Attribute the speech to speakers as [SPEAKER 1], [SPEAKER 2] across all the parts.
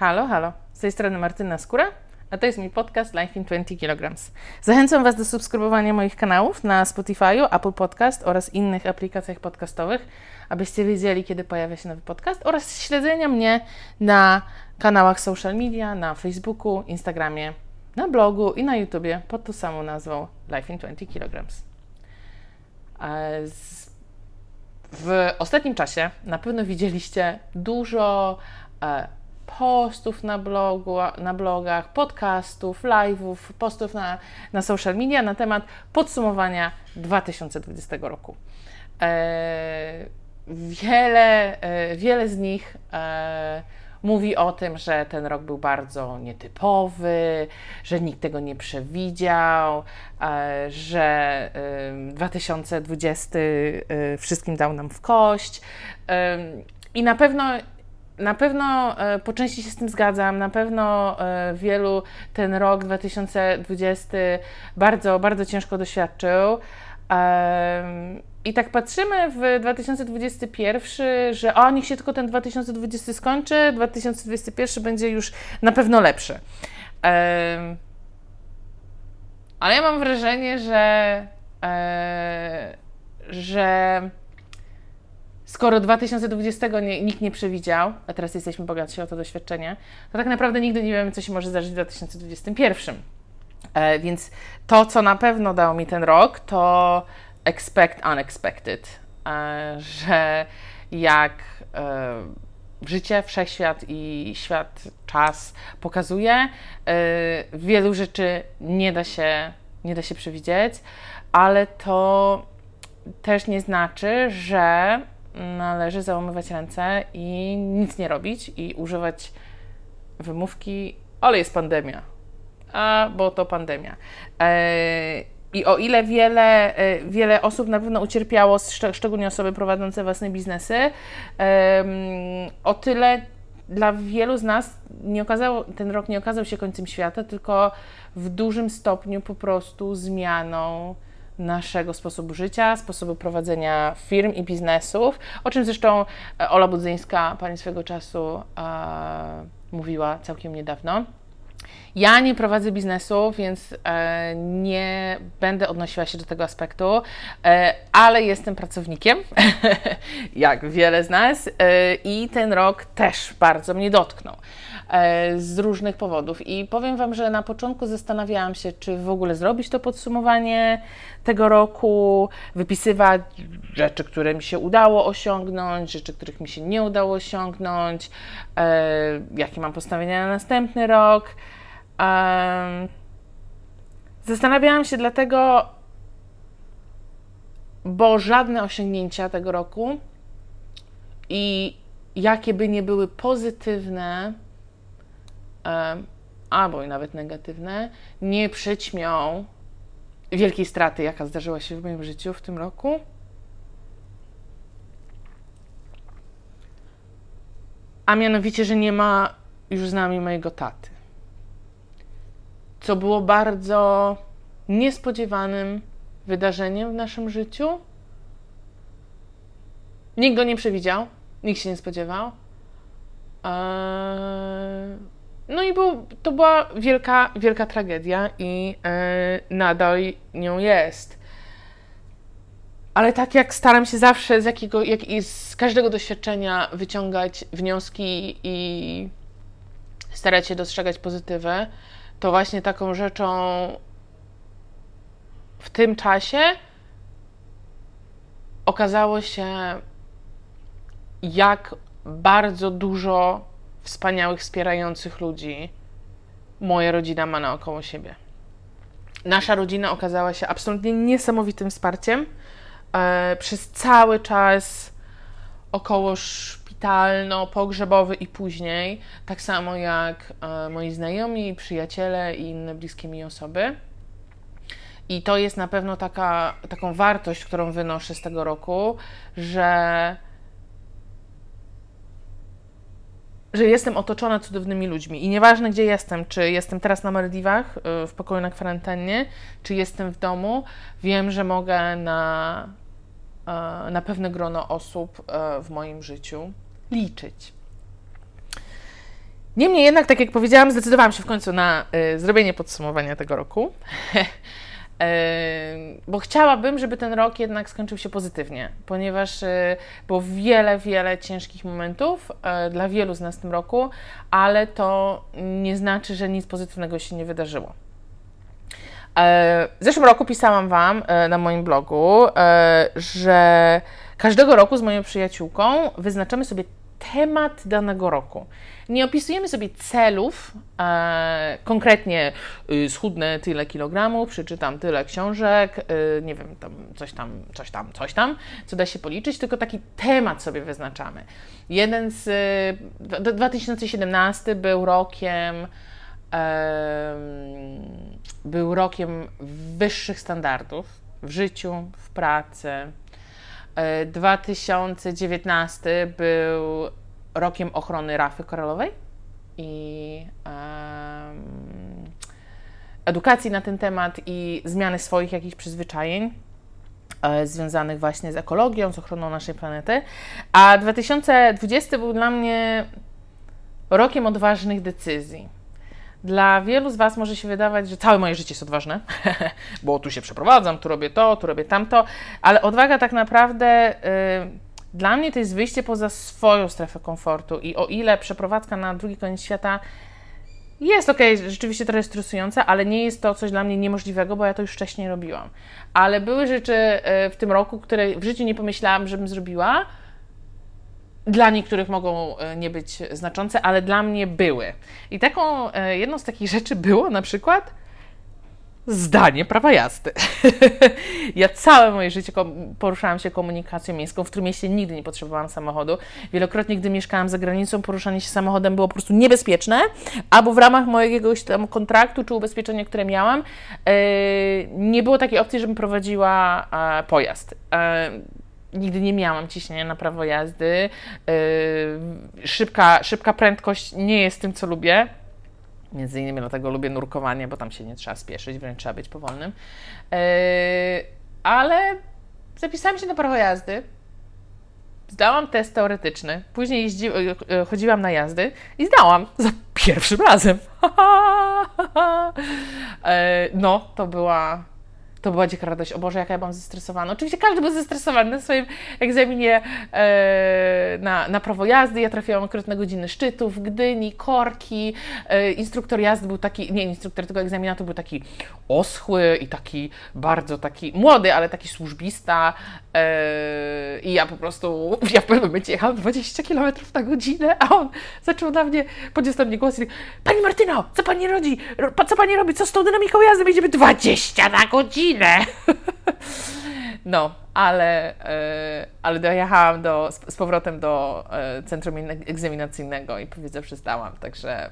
[SPEAKER 1] Halo, halo. Z tej strony Martyna Skóra, a to jest mój podcast Life in 20 kg. Zachęcam Was do subskrybowania moich kanałów na Spotify, Apple Podcast oraz innych aplikacjach podcastowych, abyście wiedzieli, kiedy pojawia się nowy podcast oraz śledzenia mnie na kanałach social media, na Facebooku, Instagramie, na blogu i na YouTubie pod tą samą nazwą Life in 20 kg. W ostatnim czasie na pewno widzieliście dużo e, postów na, blogu, na blogach, podcastów, live'ów, postów na, na social media na temat podsumowania 2020 roku. E, wiele, e, wiele z nich e, mówi o tym, że ten rok był bardzo nietypowy, że nikt tego nie przewidział, e, że 2020 e, wszystkim dał nam w kość. I na pewno na pewno e, po części się z tym zgadzam. Na pewno wielu ten rok 2020 bardzo, bardzo ciężko doświadczył. I tak patrzymy w 2021, że o, niech się tylko ten 2020 skończy, 2021 będzie już na pewno lepszy. Ale ja mam wrażenie, że, e, że skoro 2020 nie, nikt nie przewidział, a teraz jesteśmy bogatsi o to doświadczenie, to tak naprawdę nigdy nie wiemy, co się może zdarzyć w 2021. E, więc to, co na pewno dał mi ten rok, to expect unexpected, e, że jak e, życie, wszechświat i świat, czas pokazuje, e, wielu rzeczy nie da się, nie da się przewidzieć, ale to też nie znaczy, że należy załamywać ręce i nic nie robić i używać wymówki, ale jest pandemia. A, bo to pandemia. I o ile wiele, e, wiele osób na pewno ucierpiało, szczególnie osoby prowadzące własne biznesy, o tyle dla wielu z nas nie okazało, ten rok nie okazał się końcem świata, tylko w dużym stopniu po prostu zmianą naszego sposobu życia, sposobu prowadzenia firm i biznesów, o czym zresztą e, Ola Budzyńska, pani swego czasu, e, mówiła całkiem niedawno. Ja nie prowadzę biznesu, więc e, nie będę odnosiła się do tego aspektu, e, ale jestem pracownikiem, jak wiele z nas, e, i ten rok też bardzo mnie dotknął z różnych powodów. I powiem Wam, że na początku zastanawiałam się, czy w ogóle zrobić to podsumowanie tego roku, wypisywać rzeczy, które mi się udało osiągnąć, rzeczy, których mi się nie udało osiągnąć, jakie mam postawienia na następny rok. Um, zastanawiałam się dlatego, bo żadne osiągnięcia tego roku i jakie by nie były pozytywne, um, albo i nawet negatywne, nie przyćmią wielkiej straty, jaka zdarzyła się w moim życiu w tym roku. A mianowicie, że nie ma już z nami mojego taty co było bardzo niespodziewanym wydarzeniem w naszym życiu. Nikt go nie przewidział, nikt się nie spodziewał. Eee, no i był, to była wielka, wielka tragedia i eee, nadal nią jest. Ale tak jak staram się zawsze z, jakiego, jak, z każdego doświadczenia wyciągać wnioski i starać się dostrzegać pozytywy, to właśnie taką rzeczą w tym czasie okazało się, jak bardzo dużo wspaniałych, wspierających ludzi moja rodzina ma naokoło siebie. Nasza rodzina okazała się absolutnie niesamowitym wsparciem. E, przez cały czas około szpitalno-pogrzebowy i później, tak samo jak e, moi znajomi, przyjaciele i inne bliskie mi osoby. I to jest na pewno taka, taką wartość, którą wynoszę z tego roku, że, że jestem otoczona cudownymi ludźmi. I nieważne, gdzie jestem, czy jestem teraz na Maldiwach, e, w pokoju na kwarantannie, czy jestem w domu, wiem, że mogę na, e, na pewne grono osób w moim życiu liczyć. Niemniej jednak, tak jak powiedziałam, zdecydowałam się w końcu na y, zrobienie podsumowania tego roku. bo chciałabym, żeby ten rok jednak skończył się pozytywnie, ponieważ było wiele, wiele ciężkich momentów dla wielu z nas w tym roku, ale to nie znaczy, że nic pozytywnego się nie wydarzyło. W zeszłym roku pisałam Wam na moim blogu, że każdego roku z moją przyjaciółką wyznaczamy sobie temat danego roku. Nie opisujemy sobie celów, e, konkretnie y, schudnę tyle kilogramów, przeczytam tyle książek, y, nie wiem, tam, coś tam, coś tam, coś tam, co da się policzyć, tylko taki temat sobie wyznaczamy. Jeden z. Y, 2017 był rokiem. był rokiem wyższych standardów w życiu, w pracy, 2019 e, był rokiem ochrony rafy koralowej i edukacji na ten temat i zmiany swoich jakichś przyzwyczajeń e, związanych właśnie z ekologią, z ochroną naszej planety. A 2020 był dla mnie rokiem odważnych decyzji dla wielu z Was może się wydawać, że całe moje życie jest odważne, bo tu się przeprowadzam, tu robię to, tu robię tamto, ale odwaga tak naprawdę y, dla mnie to jest wyjście poza swoją strefę komfortu i o ile przeprowadzka na drugi koniec świata jest ok, rzeczywiście trochę stresująca, ale nie jest to coś dla mnie niemożliwego, bo ja to już wcześniej robiłam. Ale były rzeczy y, w tym roku, które w życiu nie pomyślałam, żebym zrobiła, dla niektórych mogą e, nie być znaczące, ale dla mnie były. I taką e, jedną z takich rzeczy było na przykład zdanie prawa jazdy. ja całe moje życie poruszałam się komunikacją miejską, w mieście nigdy nie potrzebowałam samochodu. Wielokrotnie, gdy mieszkałam za granicą, poruszanie się samochodem było po prostu niebezpieczne, albo w ramach mojego tam kontraktu czy ubezpieczenia, które miałam, e, nie było takiej opcji, żebym prowadziła pojazd nigdy nie miałam ciśnienia na prawo jazdy. Yy, szybka, szybka prędkość nie jest tym, co lubię. Między innymi dlatego lubię nurkowanie, bo tam się nie trzeba spieszyć, wręcz trzeba być powolnym. Yy, ale zapisałam się na prawo jazdy. Zdałam test teoretyczny, później jeździ, yy, chodziłam na jazdy i zdałam za pierwszym razem. no, to była to była dzika radość. O Boże, jaka ja byłam zestresowana. Oczywiście każdy był zestresowany na swoim egzaminie e, na, na prawo jazdy. Ja trafiłam akurat na godziny szczytów, Gdyni, korki. E, instruktor jazdy był taki, nie instruktor tego egzaminatu był taki oschły i taki bardzo taki młody, ale taki służbista. E, I ja po prostu, ja w pewnym momencie jechałam 20 km na godzinę, a on zaczął na mnie, podniósł mnie głos i Pani Martyno, co Pani robi? Co Pani robi? Co z tą dynamiką jazdy? Będziemy 20 na godzinę! Godzinę. No, ale, e, ale dojechałam do, z, powrotem do e, centrum egzaminacyjnego i powiedzę, przestałam, także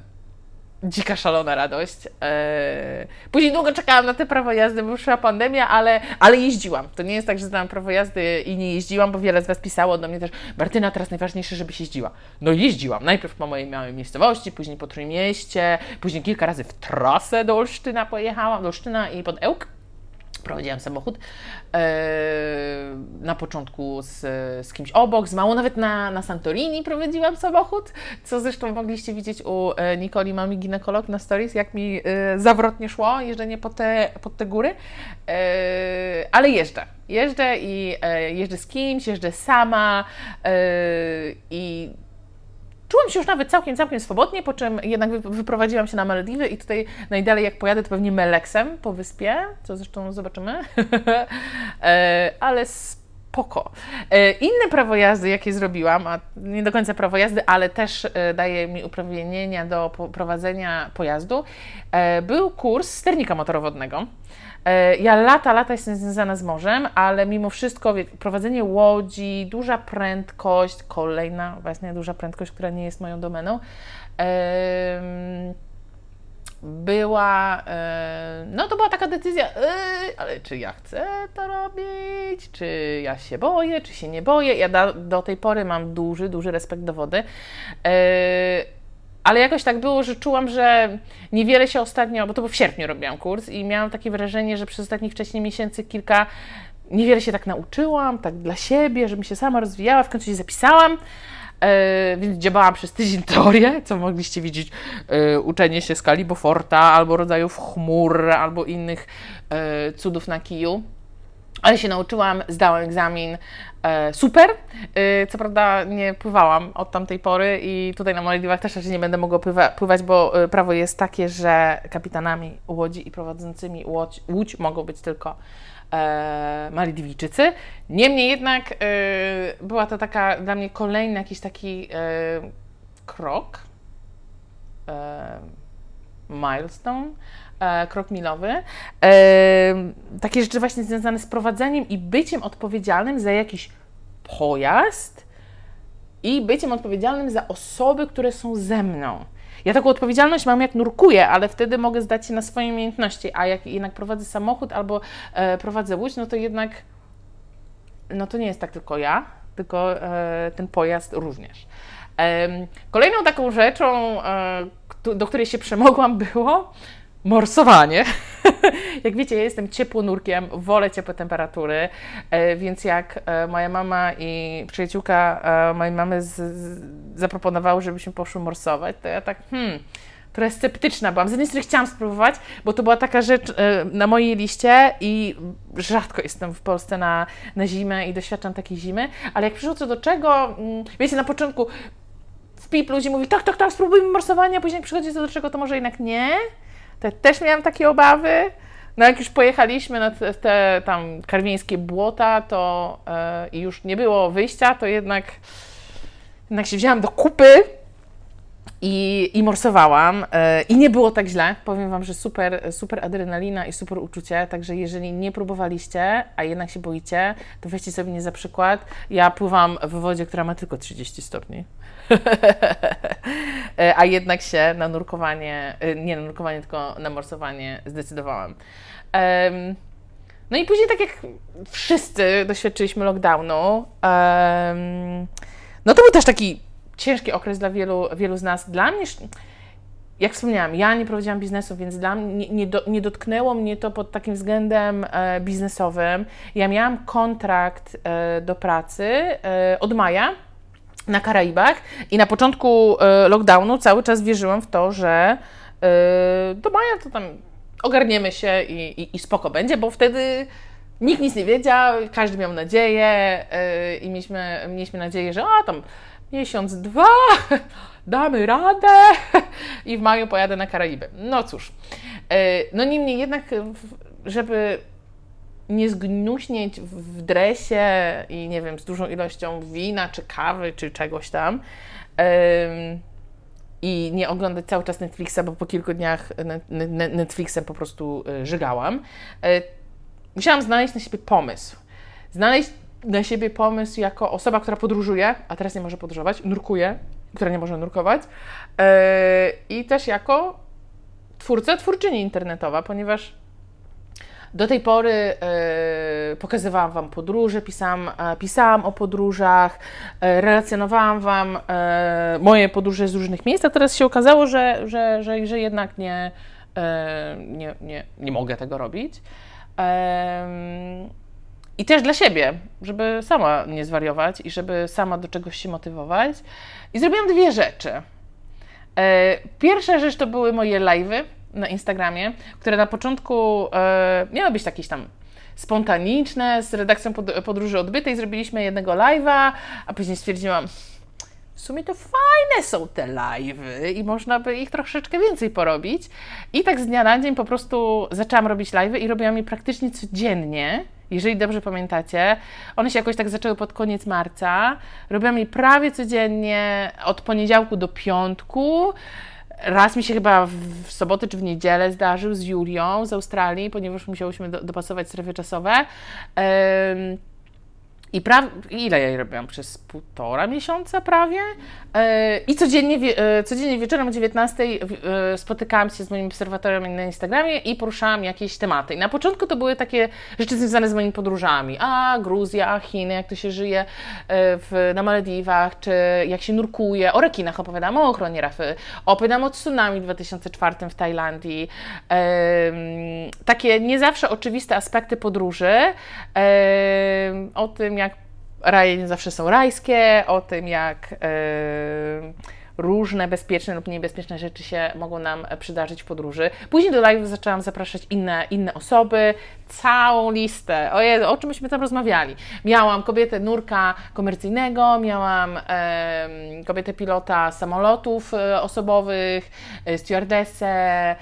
[SPEAKER 1] dzika, szalona radość. E, później długo czekałam na te prawo jazdy, bo przyszła pandemia, ale, ale jeździłam. To nie jest tak, że zdałam prawo jazdy i nie jeździłam, bo wiele z Was pisało do mnie też, Martyna, teraz najważniejsze, żebyś jeździła. No jeździłam. Najpierw po mojej małej miejscowości, później po Trójmieście, później kilka razy w trasę do Olsztyna pojechałam, do Olsztyna i pod Ełk prowadziłam samochód e, na początku z, z kimś obok, z małą, nawet na, na Santorini prowadziłam samochód, co zresztą mogliście widzieć u e, Nikoli, mami ginekolog na stories, jak mi e, zawrotnie szło jeżdżenie po te, pod te góry, ale jeżdżę. Jeżdżę i jeżdżę z kimś, jeżdżę sama i Czułam się już nawet całkiem, całkiem swobodnie, po czym jednak wyprowadziłam się na Malediwy i tutaj najdalej jak pojadę, to pewnie Meleksem po wyspie, co zresztą zobaczymy, e, ale spoko. E, inne prawo jazdy, jakie zrobiłam, a nie do końca prawo jazdy, ale też e, daje mi uprawnienia do prowadzenia pojazdu, był kurs sternika motorowodnego. E, ja lata, lata jestem związana z morzem, ale mimo wszystko prowadzenie łodzi, duża prędkość, kolejna właśnie duża prędkość, która nie jest moją domeną, była, e, no to była taka decyzja, e, ale czy ja chcę to robić, czy ja się boję, czy się nie boję. Ja do, do tej pory mam duży, duży respekt do wody ale jakoś tak było, że czułam, że niewiele się ostatnio, bo to był w sierpniu robiłam kurs i miałam takie wrażenie, że przez ostatnich wcześniej miesięcy kilka, niewiele się tak nauczyłam, tak dla siebie, żebym się sama rozwijała, w końcu się zapisałam, e, więc dziabałam przez tydzień teorię, co mogliście widzieć, e, uczenie się skali Beauforta, albo rodzajów chmur, albo innych e, cudów na kiju. Ale się nauczyłam, zdałam egzamin, e, super. E, co prawda nie pływałam od tamtej pory i tutaj na Malediwach też raczej nie będę mogła pływa, pływać, bo e, prawo jest takie, że kapitanami łodzi i prowadzącymi łódź, łódź mogą być tylko e, Malediwijczycy. Niemniej jednak e, była to taka dla mnie kolejny jakiś taki krok, milestone, krok milowy. E, takie rzeczy właśnie związane z prowadzeniem i byciem odpowiedzialnym za jakiś pojazd i byciem odpowiedzialnym za osoby, które są ze mną. Ja taką odpowiedzialność mam jak nurkuję, ale wtedy mogę zdać się na swoje umiejętności, a jak jednak prowadzę samochód albo e, prowadzę łódź, no to jednak no to nie jest tak tylko ja, tylko e, ten pojazd również. E, kolejną taką rzeczą, e, do której się przemogłam, było morsowanie. jak wiecie, ja jestem ciepłonurkiem, wolę ciepłe temperatury, e, więc jak e, moja mama i przyjaciółka e, mojej mamy z, z, zaproponowały, żebyśmy poszły morsować, to ja tak, hmm, trochę sceptyczna byłam. Z jednej strony chciałam spróbować, bo to była taka rzecz na mojej liście i rzadko jestem w Polsce na, na zimę i doświadczam takiej zimy, ale jak przyszło co do czego, mm, wiecie, na początku w PIP ludzi mówi, tak, tak, tak, spróbujmy morsowania, później przychodzi co do czego, to może jednak nie. To też miałam takie obawy. No jak już pojechaliśmy na te, te tam karwieńskie błota, to yy, już nie było wyjścia, to jednak, jednak się wzięłam do kupy i, i morsowałam. Yy, I nie było tak źle. Powiem Wam, że super, super adrenalina i super uczucie. Także jeżeli nie próbowaliście, a jednak się boicie, to weźcie sobie mnie za przykład. Ja pływam w wodzie, która ma tylko 30 stopni. A jednak się na nurkowanie, nie na nurkowanie, tylko na morsowanie zdecydowałam. No i później, tak jak wszyscy doświadczyliśmy lockdownu, no to był też taki ciężki okres dla wielu, wielu z nas. Dla mnie, jak wspomniałam, ja nie prowadziłam biznesu, więc dla mnie nie, nie, do, nie dotknęło mnie to pod takim względem e, biznesowym. Ja miałam kontrakt e, do pracy e, od maja na Karaibach i na początku e, lockdownu cały czas wierzyłam w to, że e, do maja to tam ogarniemy się i, i, i spoko będzie, bo wtedy nikt nic nie wiedział, każdy miał nadzieję e, i mieliśmy, mieliśmy nadzieję, że o tam miesiąc, dwa, damy radę i w maju pojadę na Karaiby. No cóż, no niemniej jednak, żeby nie zgnuśnieć w dresie i nie wiem, z dużą ilością wina, czy kawy, czy czegoś tam. I nie oglądać cały czas Netflixa, bo po kilku dniach Netflixem po prostu e, żygałam. E, musiałam znaleźć na siebie pomysł. Znaleźć na siebie pomysł jako osoba, która podróżuje, a teraz nie może podróżować, nurkuje, która nie może nurkować. E, I też jako twórca, twórczyni internetowa, ponieważ do tej pory e, pokazywałam Wam podróże, pisałam, e, pisałam o podróżach, relacjonowałam Wam moje podróże z różnych miejsc, a teraz się okazało, że, że, że, że jednak nie, nie, nie, nie mogę tego robić. I też dla siebie, żeby sama nie zwariować i żeby sama do czegoś się motywować. I zrobiłam dwie rzeczy. Pierwsza rzecz to były moje live'y na Instagramie, które na początku e, miały być jakieś tam spontaniczne, z redakcją podróży odbytej zrobiliśmy jednego live'a, a później stwierdziłam, w sumie to fajne są te live'y i można by ich troszeczkę więcej porobić. I tak z dnia na dzień po prostu zaczęłam robić live'y i robiłam je praktycznie codziennie. Jeżeli dobrze pamiętacie, one się jakoś tak zaczęły pod koniec marca. Robiłam je prawie codziennie od poniedziałku do piątku. Raz mi się chyba w sobotę czy w niedzielę zdarzył z Julią z Australii, ponieważ musiałyśmy do, dopasować strefy czasowe. I pra... ile ja robiłam? Przez półtora miesiąca prawie. E, I codziennie. E, codziennie wieczorem o 19 e, spotykałam się z moim obserwatorem na Instagramie i poruszałam jakieś tematy. I na początku to były takie rzeczy związane z moimi podróżami. A, Gruzja, Chiny, jak to się żyje w, na Malediwach, czy jak się nurkuje. O rekinach opowiadam, o ochronie rafy. Opowiadam o tsunami w 2004 w Tajlandii. Takie nie zawsze oczywiste aspekty podróży. O tym, raje nie zawsze są rajskie, o tym jak różne bezpieczne lub niebezpieczne rzeczy się mogą nam przydarzyć w podróży. Później do live zaczęłam zapraszać inne, inne osoby, całą listę. O, Jezu, o czym myśmy tam rozmawiali? Miałam kobietę nurka komercyjnego, miałam e, kobietę pilota samolotów e, osobowych, e, stewardessę, e,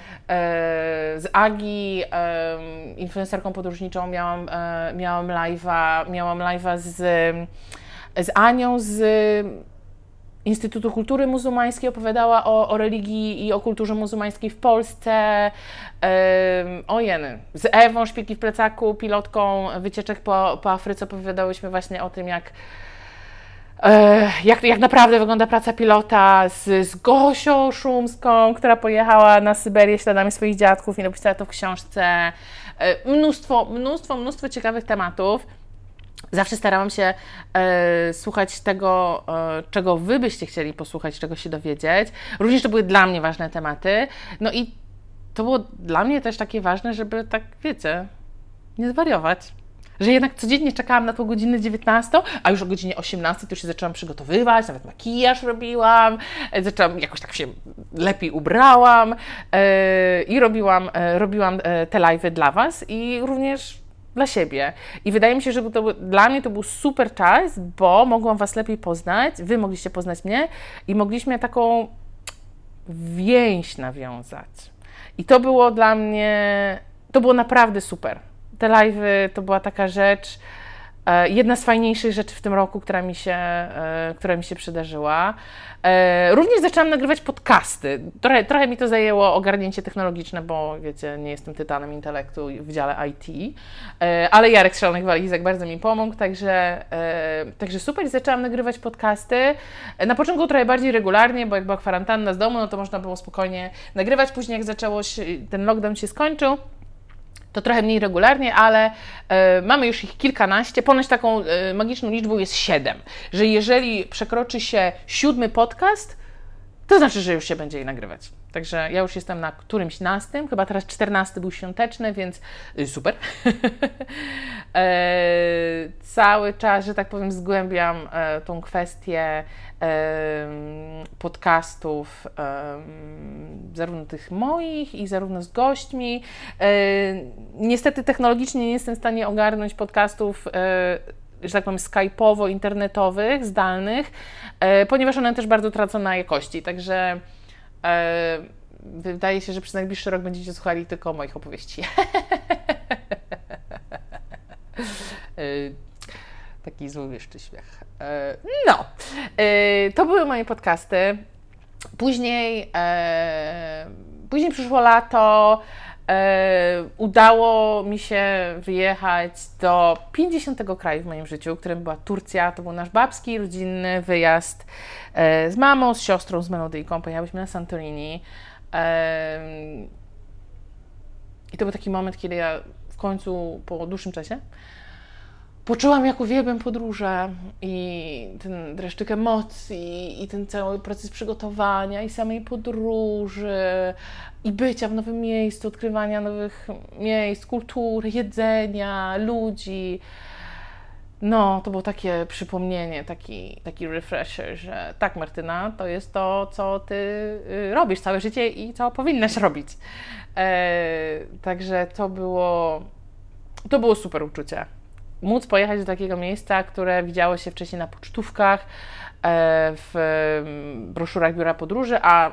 [SPEAKER 1] z Agi, e, influencerką podróżniczą miałam, e, miałam live'a, miałam live'a z, z Anią z Instytutu Kultury Muzułmańskiej opowiadała o, o religii i o kulturze muzułmańskiej w Polsce. O jeny. Z Ewą Szpilki w plecaku, pilotką wycieczek po, po Afryce opowiadałyśmy właśnie o tym, jak e, jak, jak naprawdę wygląda praca pilota z, z Gosią Szumską, która pojechała na Syberię śladami swoich dziadków i napisała to w książce. E, mnóstwo, mnóstwo, mnóstwo ciekawych tematów. Zawsze starałam się e, słuchać tego, e, czego Wy byście chcieli posłuchać, czego się dowiedzieć. Również to były dla mnie ważne tematy. No i to było dla mnie też takie ważne, żeby tak, wiecie, nie zwariować. Że jednak codziennie czekałam na tą godzinę 19, a już o godzinie 18 to już się zaczęłam przygotowywać, nawet makijaż robiłam, e, zaczęłam, jakoś tak się lepiej ubrałam e, i robiłam, e, robiłam te live'y dla Was i również dla siebie. I wydaje mi się, że to, dla mnie to był super czas, bo mogłam Was lepiej poznać, Wy mogliście poznać mnie i mogliśmy taką więź nawiązać. I to było dla mnie, to było naprawdę super. Te live'y to była taka rzecz, jedna z fajniejszych rzeczy w tym roku, która mi się, e, która mi się przydarzyła. E, również zaczęłam nagrywać podcasty. Trochę, trochę mi to zajęło ogarnięcie technologiczne, bo wiecie, nie jestem tytanem intelektu w dziale IT, ale Jarek z Szalonych Walizek bardzo mi pomógł, także, także super. Zaczęłam nagrywać podcasty. Na początku trochę bardziej regularnie, bo jak była kwarantanna z domu, no to można było spokojnie nagrywać. Później jak zaczęło się, ten lockdown się skończył, to trochę mniej regularnie, ale y, mamy już ich kilkanaście. Ponoć taką y, magiczną liczbą jest siedem, że jeżeli przekroczy się siódmy podcast, to znaczy, że już się będzie jej nagrywać. Także ja już jestem na którymś nastym, chyba teraz czternasty był świąteczny, więc y, super. e, cały czas, że tak powiem, zgłębiam e, tą kwestię podcastów, zarówno tych moich i zarówno z gośćmi. Niestety technologicznie nie jestem w stanie ogarnąć podcastów e, że tak powiem, skype'owo, internetowych, zdalnych, e, ponieważ one też bardzo tracą na jakości. Także e, wydaje się, że przez najbliższy rok będziecie słuchali tylko moich opowieści. Taki złowieszczy śmiech. E, no, e, to były moje podcasty. Później, e, później przyszło lato. Udało mi się wyjechać do 50 kraju w moim życiu, którym była Turcja. To był nasz babski, rodzinny wyjazd z mamą, z siostrą, z Melodyjką. Pojechałyśmy na Santorini. I to był taki moment, kiedy ja w końcu po dłuższym czasie poczułam, jak uwielbiam podróże i ten dreszczyk emocji i ten cały proces przygotowania i samej podróży i bycia w nowym miejscu, odkrywania nowych miejsc, kultury, jedzenia, ludzi. No, to było takie przypomnienie, taki, taki refresher, że tak, Martyna, to jest to, co ty y, robisz całe życie i co powinnaś robić. E, także to było, to było super uczucie móc pojechać do takiego miejsca, które widziało się wcześniej na pocztówkach, e, w broszurach biura podróży, a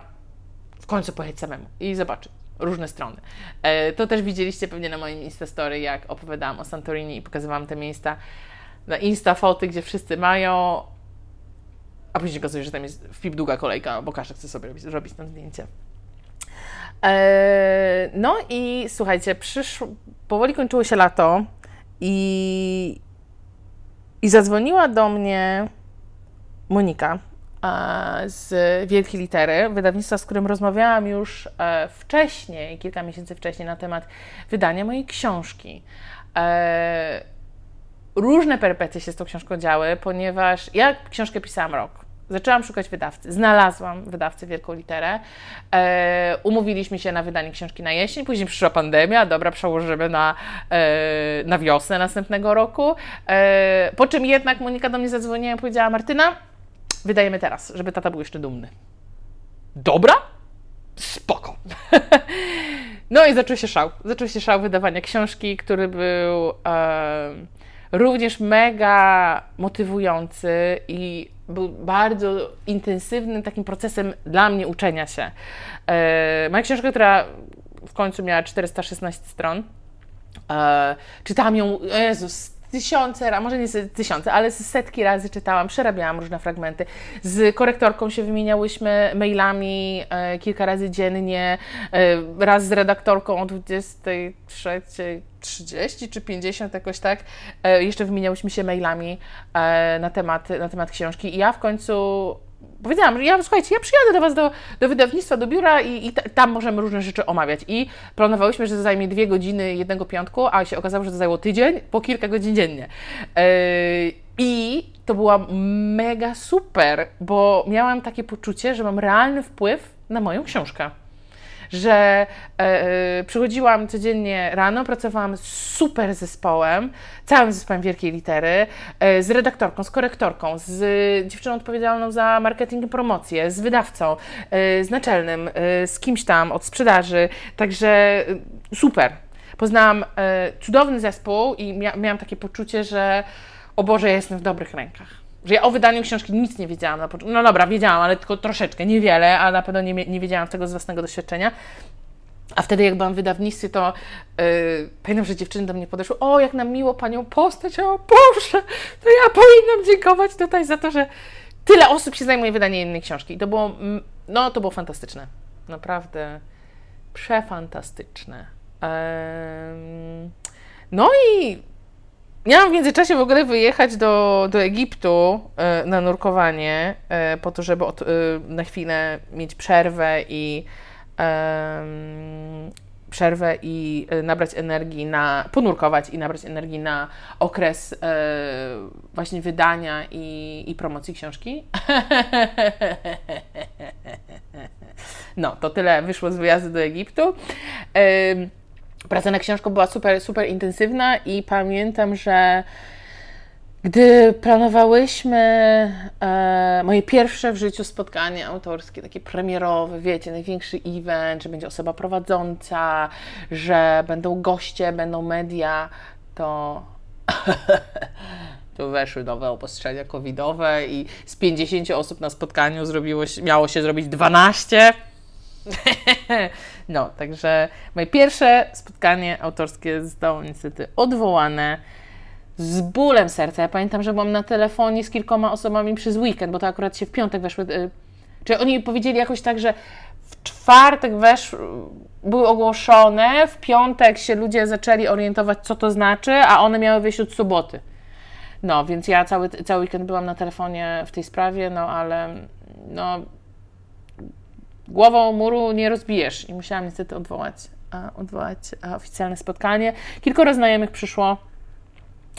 [SPEAKER 1] w końcu pojechać samemu i zobaczyć różne strony. E, to też widzieliście pewnie na moim Instastory, jak opowiadałam o Santorini i pokazywałam te miejsca na Insta foty, gdzie wszyscy mają, a później okazuje, że tam jest w pip długa kolejka, bo każdy chce sobie robić, zrobić tam zdjęcie. E, no i słuchajcie, przyszło, powoli kończyło się lato, i, i zadzwoniła do mnie Monika z Wielkiej Litery, wydawnictwa, z którym rozmawiałam już e, wcześniej, kilka miesięcy wcześniej, na temat wydania mojej książki. E, różne perypetie się z tą książką działy, ponieważ ja książkę pisałam rok Zaczęłam szukać wydawcy. Znalazłam wydawcę Wielką Literę. E, umówiliśmy się na wydanie książki na jesień, później przyszła pandemia, dobra, przełożymy na, e, na wiosnę następnego roku. E, po czym jednak Monika do mnie zadzwoniła i powiedziała, Martyna, wydajemy teraz, żeby tata był jeszcze dumny. Dobra? Spoko. no i zaczął się szał. Zaczął się szał wydawania książki, który był również mega motywujący i był bardzo intensywnym takim procesem dla mnie uczenia się. E, moja książka, która w końcu miała 416 stron, e, czytałam ją, Jezus, tysiące, a może nie tysiące, ale setki razy czytałam, przerabiałam różne fragmenty. Z korektorką się wymieniałyśmy mailami e, kilka razy dziennie, e, raz z redaktorką o 23.30 czy 50 jakoś tak. E, jeszcze wymieniałyśmy się mailami e, na, temat, na temat książki i ja w końcu powiedziałam, że ja, słuchajcie, ja przyjadę do Was do, do wydawnictwa, do biura i, i tam możemy różne rzeczy omawiać. I planowałyśmy, że to zajmie dwie godziny jednego piątku, a się okazało, że to zajęło tydzień, po kilka godzin dziennie. Yy, I to była mega super, bo miałam takie poczucie, że mam realny wpływ na moją książkę że e, e, przychodziłam codziennie rano, pracowałam z super zespołem, całym zespołem wielkiej litery, e, z redaktorką, z korektorką, z dziewczyną odpowiedzialną za marketing i promocję, z wydawcą, z naczelnym, z kimś tam od sprzedaży, także super. Poznałam cudowny zespół i mia miałam takie poczucie, że o Boże, ja jestem w dobrych rękach że ja o wydaniu książki nic nie wiedziałam na początku. No dobra, wiedziałam, ale tylko troszeczkę, niewiele, a na pewno nie, nie wiedziałam tego z własnego doświadczenia. A wtedy, jak byłam w wydawnictwie, to yy, pamiętam, że dziewczyny do mnie podeszły. O, jak nam miło panią postać, o Boże, to ja powinnam dziękować tutaj za to, że tyle osób się zajmuje wydaniem innej książki. I to było, no, to było fantastyczne. Naprawdę przefantastyczne. no i Miałam w międzyczasie w ogóle wyjechać do, do Egiptu e, na nurkowanie, e, po to, żeby od, e, na chwilę mieć przerwę i przerwę i nabrać energii na, ponurkować i nabrać energii na okres właśnie wydania i, i promocji książki. no, to tyle wyszło z wyjazdu do Egiptu. Praca na książką była super, super intensywna i pamiętam, że gdy planowałyśmy e, moje pierwsze w życiu spotkanie autorskie, takie premierowe, wiecie, największy event, że będzie osoba prowadząca, że będą goście, będą media, to tu weszły nowe obostrzenia covidowe i z 50 osób na spotkaniu zrobiło, miało się zrobić 12. no, także moje pierwsze spotkanie autorskie zostało niestety odwołane z bólem serca. Ja pamiętam, że byłam na telefonie z kilkoma osobami przez weekend, bo to akurat się w piątek weszły. Y, czy oni powiedzieli jakoś tak, że w czwartek wesz, były ogłoszone, w piątek się ludzie zaczęli orientować, co to znaczy, a one miały wyjść od soboty. No, więc ja cały, cały weekend byłam na telefonie w tej sprawie, no ale no, głową muru nie rozbijesz. I musiałam niestety odwołać, odwołać oficjalne spotkanie. Kilkoro znajomych przyszło.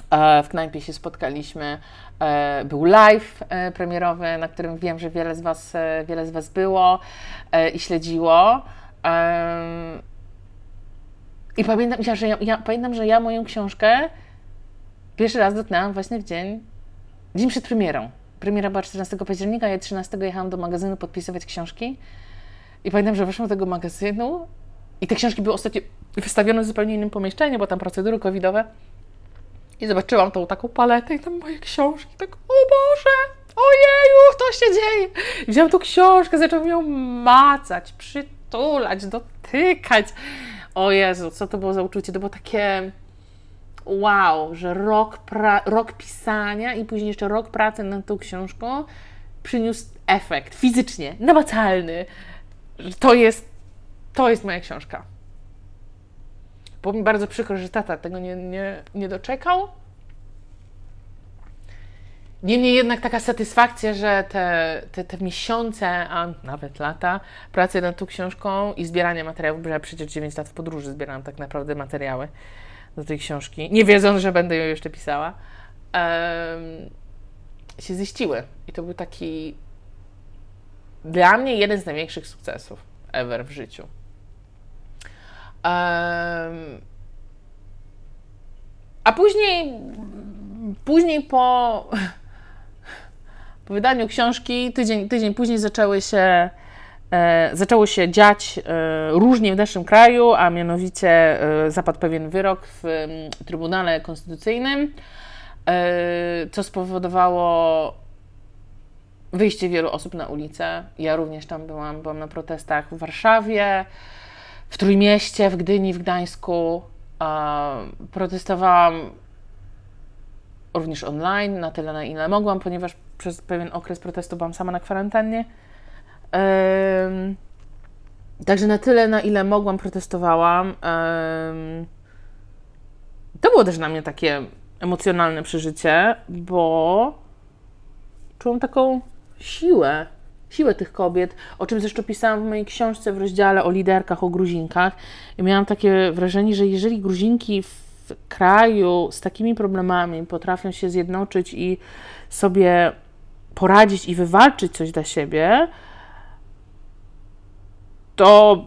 [SPEAKER 1] E, w knajpie się spotkaliśmy. E, był live e, premierowy, na którym wiem, że wiele z Was, wiele z was było i śledziło. I pamiętam, że ja, ja, pamiętam, że ja moją książkę pierwszy raz dotknęłam właśnie w dzień, dzień przed premierą. Premiera była 14 października, ja 13 jechałam do magazynu podpisywać książki i pamiętam, że weszłam do tego magazynu i te książki były ostatnio wystawione w zupełnie innym pomieszczeniu, bo tam procedury covidowe. I zobaczyłam tą taką paletę i tam moje książki. Tak, o Boże, ojeju, to się dzieje. I wziąłem tą książkę, zacząłem ją macać, przytulać, dotykać. O Jezu, co to było za uczucie? To było takie wow, że rok, pra- rok pisania i później jeszcze rok pracy nad tą książką przyniósł efekt fizycznie, namacalny to jest, to jest moja książka. Było mi bardzo przykro, że tata tego nie, nie, nie doczekał. Niemniej jednak taka satysfakcja, że te, te, te miesiące, a nawet lata pracy nad tą książką i zbierania materiałów, bo ja przecież 9 lat w podróży zbierałam tak naprawdę materiały do tej książki, nie wiedząc, że będę ją jeszcze pisała, um, się ziściły. I to był taki dla mnie jeden z największych sukcesów ever w życiu. A później, później po, po wydaniu książki, tydzień, tydzień później zaczęły się, e, zaczęło się dziać e, różnie w naszym kraju, a mianowicie e, zapadł pewien wyrok w m, Trybunale Konstytucyjnym, co spowodowało wyjście wielu osób na ulicę. Ja również tam byłam, byłam na protestach w Warszawie, w Trójmieście, w Gdyni, w Gdańsku. Protestowałam również online, na tyle na ile mogłam, ponieważ przez pewien okres protestu byłam sama na kwarantannie. Także na tyle, na ile mogłam, protestowałam. To było też dla mnie takie emocjonalne przeżycie, bo czułam taką siłę, siłę tych kobiet, o czym zresztą pisałam w mojej książce w rozdziale o liderkach, o Gruzinkach. I miałam takie wrażenie, że jeżeli Gruzinki w kraju z takimi problemami potrafią się zjednoczyć i sobie poradzić i wywalczyć coś dla siebie, to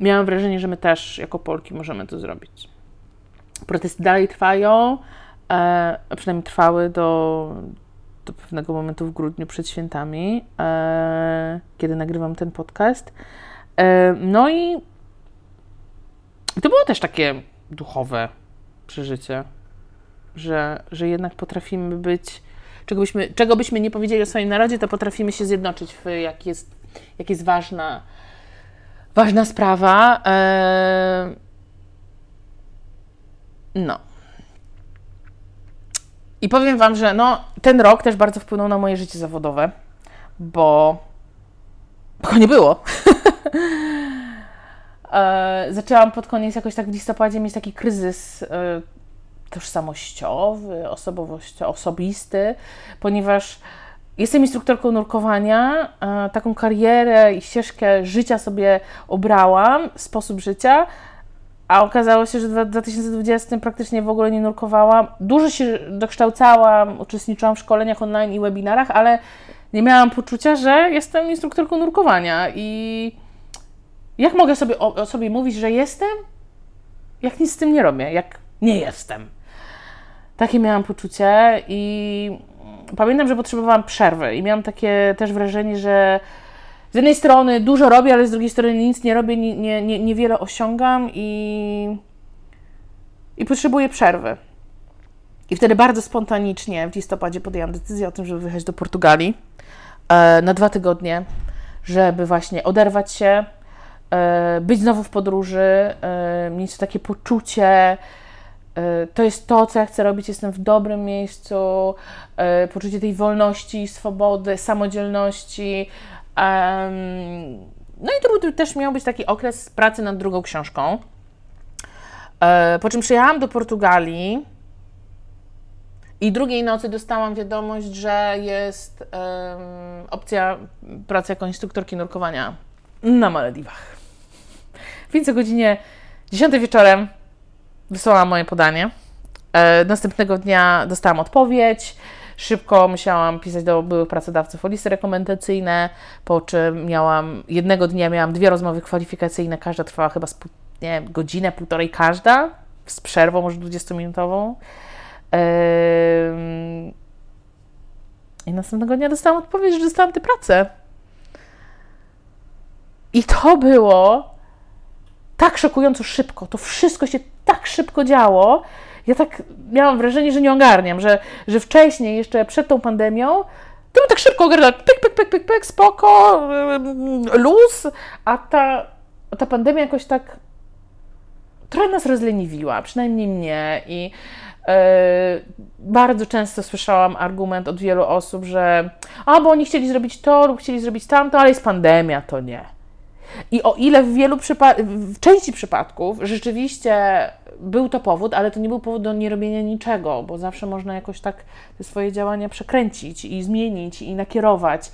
[SPEAKER 1] miałam wrażenie, że my też jako Polki możemy to zrobić. Protesty dalej trwają, e, przynajmniej trwały do, do pewnego momentu w grudniu przed świętami, e, kiedy nagrywam ten podcast. E, no i to było też takie duchowe przeżycie, że, że jednak potrafimy być, czego byśmy, czego byśmy nie powiedzieli o swoim narodzie, to potrafimy się zjednoczyć, w, jak, jest, jak jest ważna, ważna sprawa. E, no. I powiem Wam, że no, ten rok też bardzo wpłynął na moje życie zawodowe, bo, go nie było. e, zaczęłam pod koniec jakoś tak w listopadzie mieć taki kryzys e, tożsamościowy, osobowościowy, osobisty, ponieważ jestem instruktorką nurkowania, e, taką karierę i ścieżkę życia sobie obrałam, sposób życia, a okazało się, że w 2020 praktycznie w ogóle nie nurkowałam. Dużo się dokształcałam, uczestniczyłam w szkoleniach online i webinarach, ale nie miałam poczucia, że jestem instruktorką nurkowania. I jak mogę sobie o, o sobie mówić, że jestem, jak nic z tym nie robię, jak nie jestem. Takie miałam poczucie i pamiętam, że potrzebowałam przerwy i miałam takie też wrażenie, że z jednej strony dużo robię, ale z drugiej strony nic nie robię, nie, nie, niewiele osiągam i, i potrzebuję przerwy. I wtedy bardzo spontanicznie w listopadzie podjęłam decyzję o tym, żeby wyjechać do Portugalii e, na dwa tygodnie, żeby właśnie oderwać się, e, być znowu w podróży, e, mieć takie poczucie, e, to jest to, co ja chcę robić, jestem w dobrym miejscu, e, poczucie tej wolności, swobody, samodzielności, no i to był też miał być taki okres pracy nad drugą książką. E, po czym przyjechałam do Portugalii i drugiej nocy dostałam wiadomość, że jest opcja pracy jako instruktorki nurkowania na Malediwach. Więc o godzinie 10 wieczorem wysłałam moje podanie. E, następnego dnia dostałam odpowiedź. Szybko musiałam pisać do byłych pracodawców o listy rekomendacyjne, po czym miałam, jednego dnia miałam dwie rozmowy kwalifikacyjne, każda trwała chyba z, nie godzinę, półtorej każda, z przerwą może 20-minutową. I następnego dnia dostałam odpowiedź, że dostałam tę pracę. I to było tak szokująco szybko. To wszystko się tak szybko działo, ja tak miałam wrażenie, że nie ogarniam, że, że wcześniej, jeszcze przed tą pandemią, to tak szybko ogarniała, pyk, pyk, pyk, pyk, pyk, spoko, luz, a ta, ta pandemia jakoś tak trochę nas rozleniwiła, przynajmniej mnie. I yy, bardzo często słyszałam argument od wielu osób, że a, bo oni chcieli zrobić to lub chcieli zrobić tamto, ale jest pandemia, to nie. I o ile w wielu w części przypadków rzeczywiście był to powód, ale to nie był powód do nierobienia niczego, bo zawsze można jakoś tak te swoje działania przekręcić i zmienić i nakierować.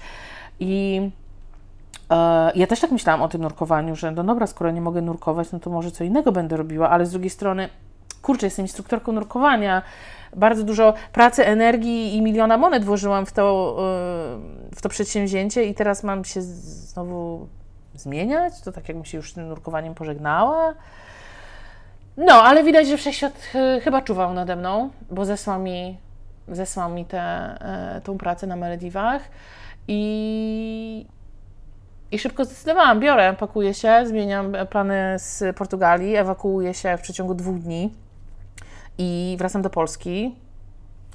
[SPEAKER 1] I e, ja też tak myślałam o tym nurkowaniu, że no dobra, skoro nie mogę nurkować, no to może co innego będę robiła, ale z drugiej strony, kurczę, jestem instruktorką nurkowania, bardzo dużo pracy, energii i miliona monet włożyłam w to, yy, w to przedsięwzięcie i teraz mam się znowu zmieniać? To tak jakbym się już z tym nurkowaniem pożegnała. No, ale widać, że wszechświat yy, chyba czuwał nade mną, bo zesłał mi, zesłał mi tę yy, tą pracę na Malediwach i, i szybko zdecydowałam, biorę, pakuję się, zmieniam plany z Portugalii, ewakuuję się w przeciągu dwóch dni i wracam do Polski,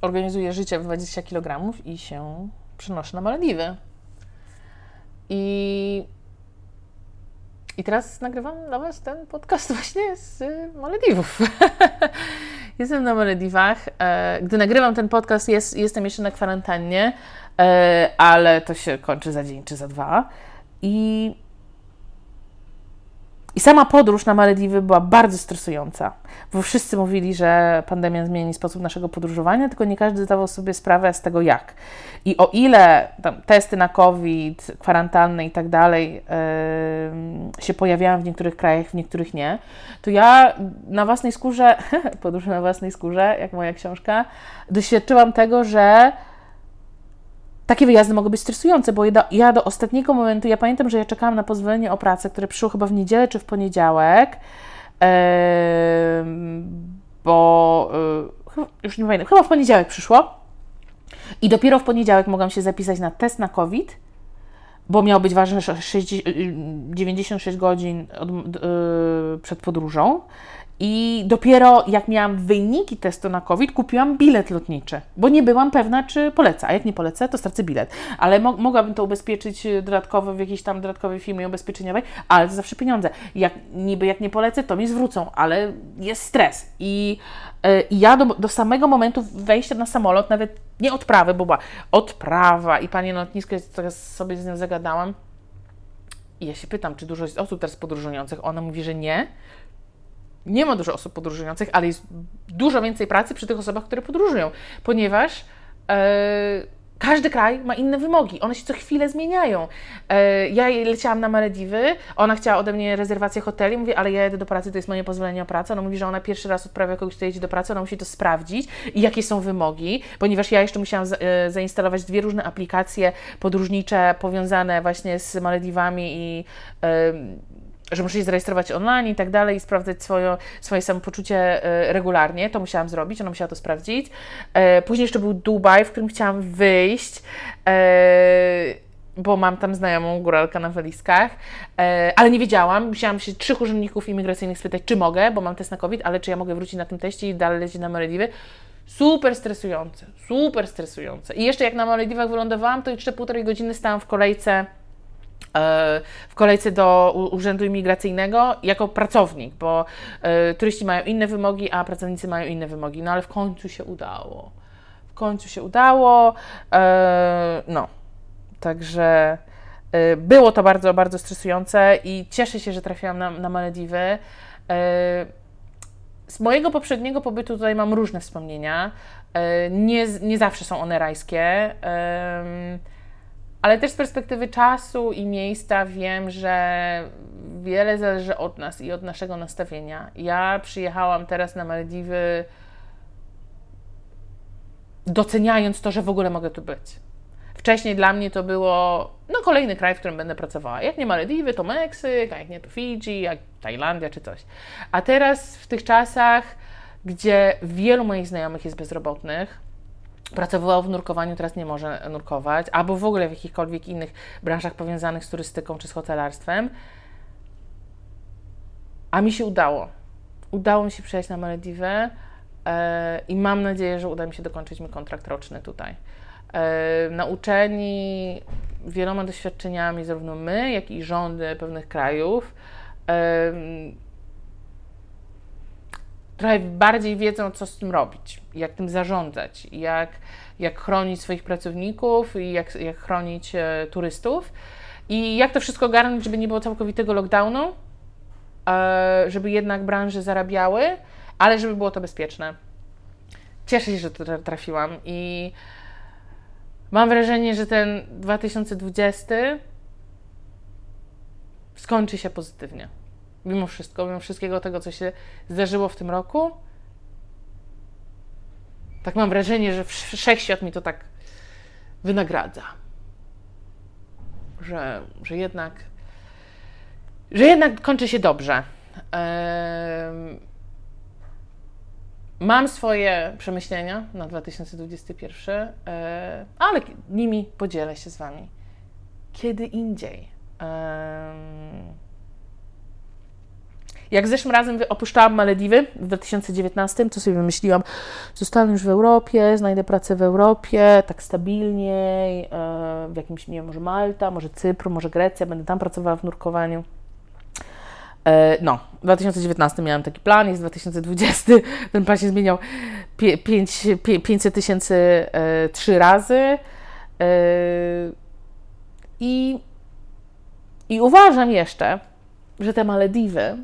[SPEAKER 1] organizuję życie w 20 kg i się przenoszę na Malediwy. I, I teraz nagrywam dla Was ten podcast właśnie z Malediwów. jestem na Malediwach. E, gdy nagrywam ten podcast, jest, jestem jeszcze na kwarantannie, e, ale to się kończy za dzień czy za dwa. I sama podróż na Malediwy była bardzo stresująca, bo wszyscy mówili, że pandemia zmieni sposób naszego podróżowania, tylko nie każdy zdawał sobie sprawę z tego jak. I o ile testy na COVID, kwarantanny i tak dalej się pojawiają w niektórych krajach, w niektórych nie, to ja na własnej skórze, podróż na własnej skórze, jak moja książka, doświadczyłam tego, że takie wyjazdy mogą być stresujące, bo ja do, ostatniego momentu, ja pamiętam, że ja czekałam na pozwolenie o pracę, które przyszło chyba w niedzielę czy w poniedziałek, bo yy, już nie pamiętam, chyba w poniedziałek przyszło i dopiero w poniedziałek mogłam się zapisać na test na COVID, bo miał być ważny 96 godzin od, yy, przed podróżą. I dopiero jak miałam wyniki testu na COVID, kupiłam bilet lotniczy, bo nie byłam pewna, czy polecę. A jak nie polecę, to stracę bilet. Ale mo mogłabym to ubezpieczyć y, dodatkowo w jakiejś tam dodatkowej firmie ubezpieczeniowej, ale to zawsze pieniądze. Jak, niby jak nie polecę, to mi zwrócą, ale jest stres. I, yy, ja do, do, samego momentu wejścia na samolot, nawet nie odprawy, bo była odprawa i pani lotnisko, teraz sobie z nią zagadałam, i ja się pytam, czy dużo jest osób teraz podróżujących. Ona mówi, że nie, nie ma dużo osób podróżujących, ale jest dużo więcej pracy przy tych osobach, które podróżują, ponieważ e, każdy kraj ma inne wymogi, one się co chwilę zmieniają. E, ja leciałam na Malediwy, ona chciała ode mnie rezerwację hoteli, mówię, ale ja jedę do pracy, to jest moje pozwolenie o pracę. Ona mówi, że ona pierwszy raz odprawia kogoś, kto jedzie do pracy, ona musi to sprawdzić i jakie są wymogi, ponieważ ja jeszcze musiałam e, zainstalować dwie różne aplikacje podróżnicze powiązane właśnie z Malediwami i że muszę się zarejestrować online i tak dalej i sprawdzać swoje, swoje samopoczucie e, regularnie. To musiałam zrobić, ona musiała to sprawdzić. E, później jeszcze był Dubaj, w którym chciałam wyjść e, bo mam tam znajomą góralkę na walizkach, ale nie wiedziałam. Musiałam się trzech urzędników imigracyjnych spytać, czy mogę, bo mam test na COVID, ale czy ja mogę wrócić na tym teście i dalej lecieć na Malediwy. Super stresujące, super stresujące. I jeszcze jak na Malediwach wylądowałam, to jeszcze półtorej godziny stałam w kolejce w kolejce do Urzędu Imigracyjnego jako pracownik, bo e, turyści mają inne wymogi, a pracownicy mają inne wymogi. No ale w końcu się udało. W końcu się udało. E, no, także było to bardzo, bardzo stresujące i cieszę się, że trafiłam na, na Malediwy. Z mojego poprzedniego pobytu tutaj mam różne wspomnienia. Nie, nie zawsze są one rajskie ale też z perspektywy czasu i miejsca wiem, że wiele zależy od nas i od naszego nastawienia. Ja przyjechałam teraz na Malediwy doceniając to, że w ogóle mogę tu być. Wcześniej dla mnie to było no, kolejny kraj, w którym będę pracowała. Jak nie Malediwy, to Meksyk, a jak nie to Fidżi, jak Tajlandia czy coś. A teraz w tych czasach, gdzie wielu moich znajomych jest bezrobotnych, pracował w nurkowaniu, teraz nie może nurkować, albo w ogóle w jakichkolwiek innych branżach powiązanych z turystyką czy z hotelarstwem. A mi się udało. Udało mi się przejść na Malediwy yy, i mam nadzieję, że uda mi się dokończyć mój kontrakt roczny tutaj. Yy, nauczeni wieloma doświadczeniami, zarówno my, jak i rządy pewnych krajów, yy, trochę bardziej wiedzą, co z tym robić, jak tym zarządzać, jak, jak chronić swoich pracowników i jak, jak chronić e, turystów. I jak to wszystko ogarnąć, żeby nie było całkowitego lockdownu, e, żeby jednak branże zarabiały, ale żeby było to bezpieczne. Cieszę się, że to trafiłam i mam wrażenie, że ten 2020 skończy się pozytywnie mimo wszystko, mimo wszystkiego tego, co się zdarzyło w tym roku, Tak mam wrażenie, że wszechświat mi to tak wynagradza. Że, że jednak że jednak kończy się dobrze. Mam swoje przemyślenia na 2021, e, ale nimi podzielę się z Wami kiedy indziej. Jak zeszłym razem opuszczałam Malediwy w 2019, to sobie wymyśliłam, zostanę już w Europie, znajdę pracę w Europie, tak stabilniej, e, w jakimś, nie wiem, może Malta, może Cypr, może Grecja, będę tam pracowała w nurkowaniu. E, no, w 2019 miałam taki plan, jest 2020, ten plan się zmieniał 500 tysięcy e, trzy razy. I, I uważam jeszcze, że te Malediwy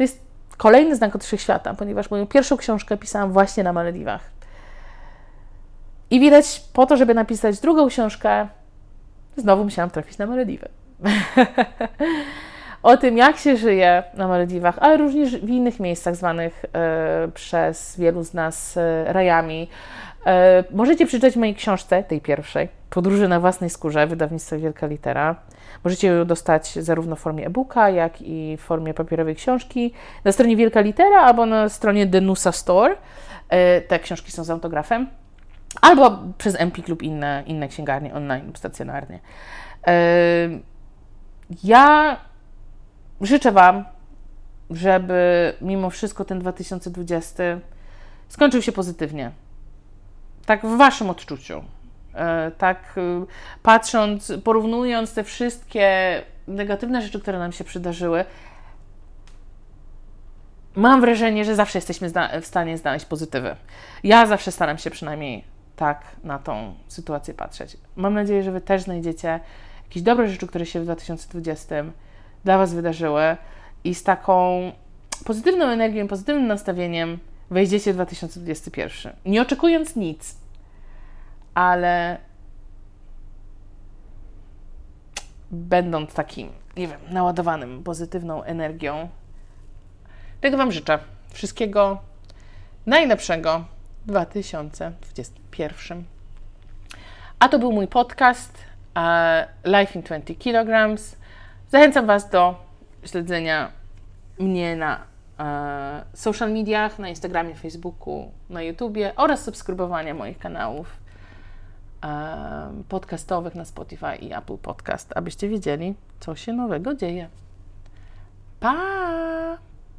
[SPEAKER 1] to jest kolejny znak od wszechświata, ponieważ moją pierwszą książkę pisałam właśnie na Malediwach. I widać, po to, żeby napisać drugą książkę, znowu musiałam trafić na Malediwy. o tym, jak się żyje na Malediwach, ale również w innych miejscach zwanych e, przez wielu z nas e, rajami. E, możecie przeczytać w mojej książce, tej pierwszej, Podróże na własnej skórze, wydawnictwo Wielka Litera. Możecie ją dostać zarówno w formie e-booka, jak i w formie papierowej książki na stronie Wielka Litera albo na stronie Denusa Store. Te książki są z autografem. Albo przez Empik lub inne, inne księgarnie online stacjonarnie. Ja życzę Wam, żeby mimo wszystko ten 2020 skończył się pozytywnie. Tak w Waszym odczuciu. E, tak y, patrząc, porównując te wszystkie negatywne rzeczy, które nam się przydarzyły, mam wrażenie, że zawsze jesteśmy w stanie znaleźć pozytywy. Ja zawsze staram się przynajmniej tak na tą sytuację patrzeć. Mam nadzieję, że Wy też znajdziecie jakieś dobre rzeczy, które się w 2020 dla Was wydarzyły i z taką pozytywną energią, pozytywnym nastawieniem wejdziecie w 2021. Nie oczekując nic, ale będąc takim, nie wiem, naładowanym pozytywną energią. Tego Wam życzę. Wszystkiego najlepszego w 2021. A to był mój podcast uh, Life in 20 Kilograms. Zachęcam Was do śledzenia mnie na e, social mediach, na Instagramie, Facebooku, na YouTubie oraz subskrybowania moich kanałów e, podcastowych na Spotify i Apple Podcast, abyście wiedzieli, co się nowego dzieje. Pa!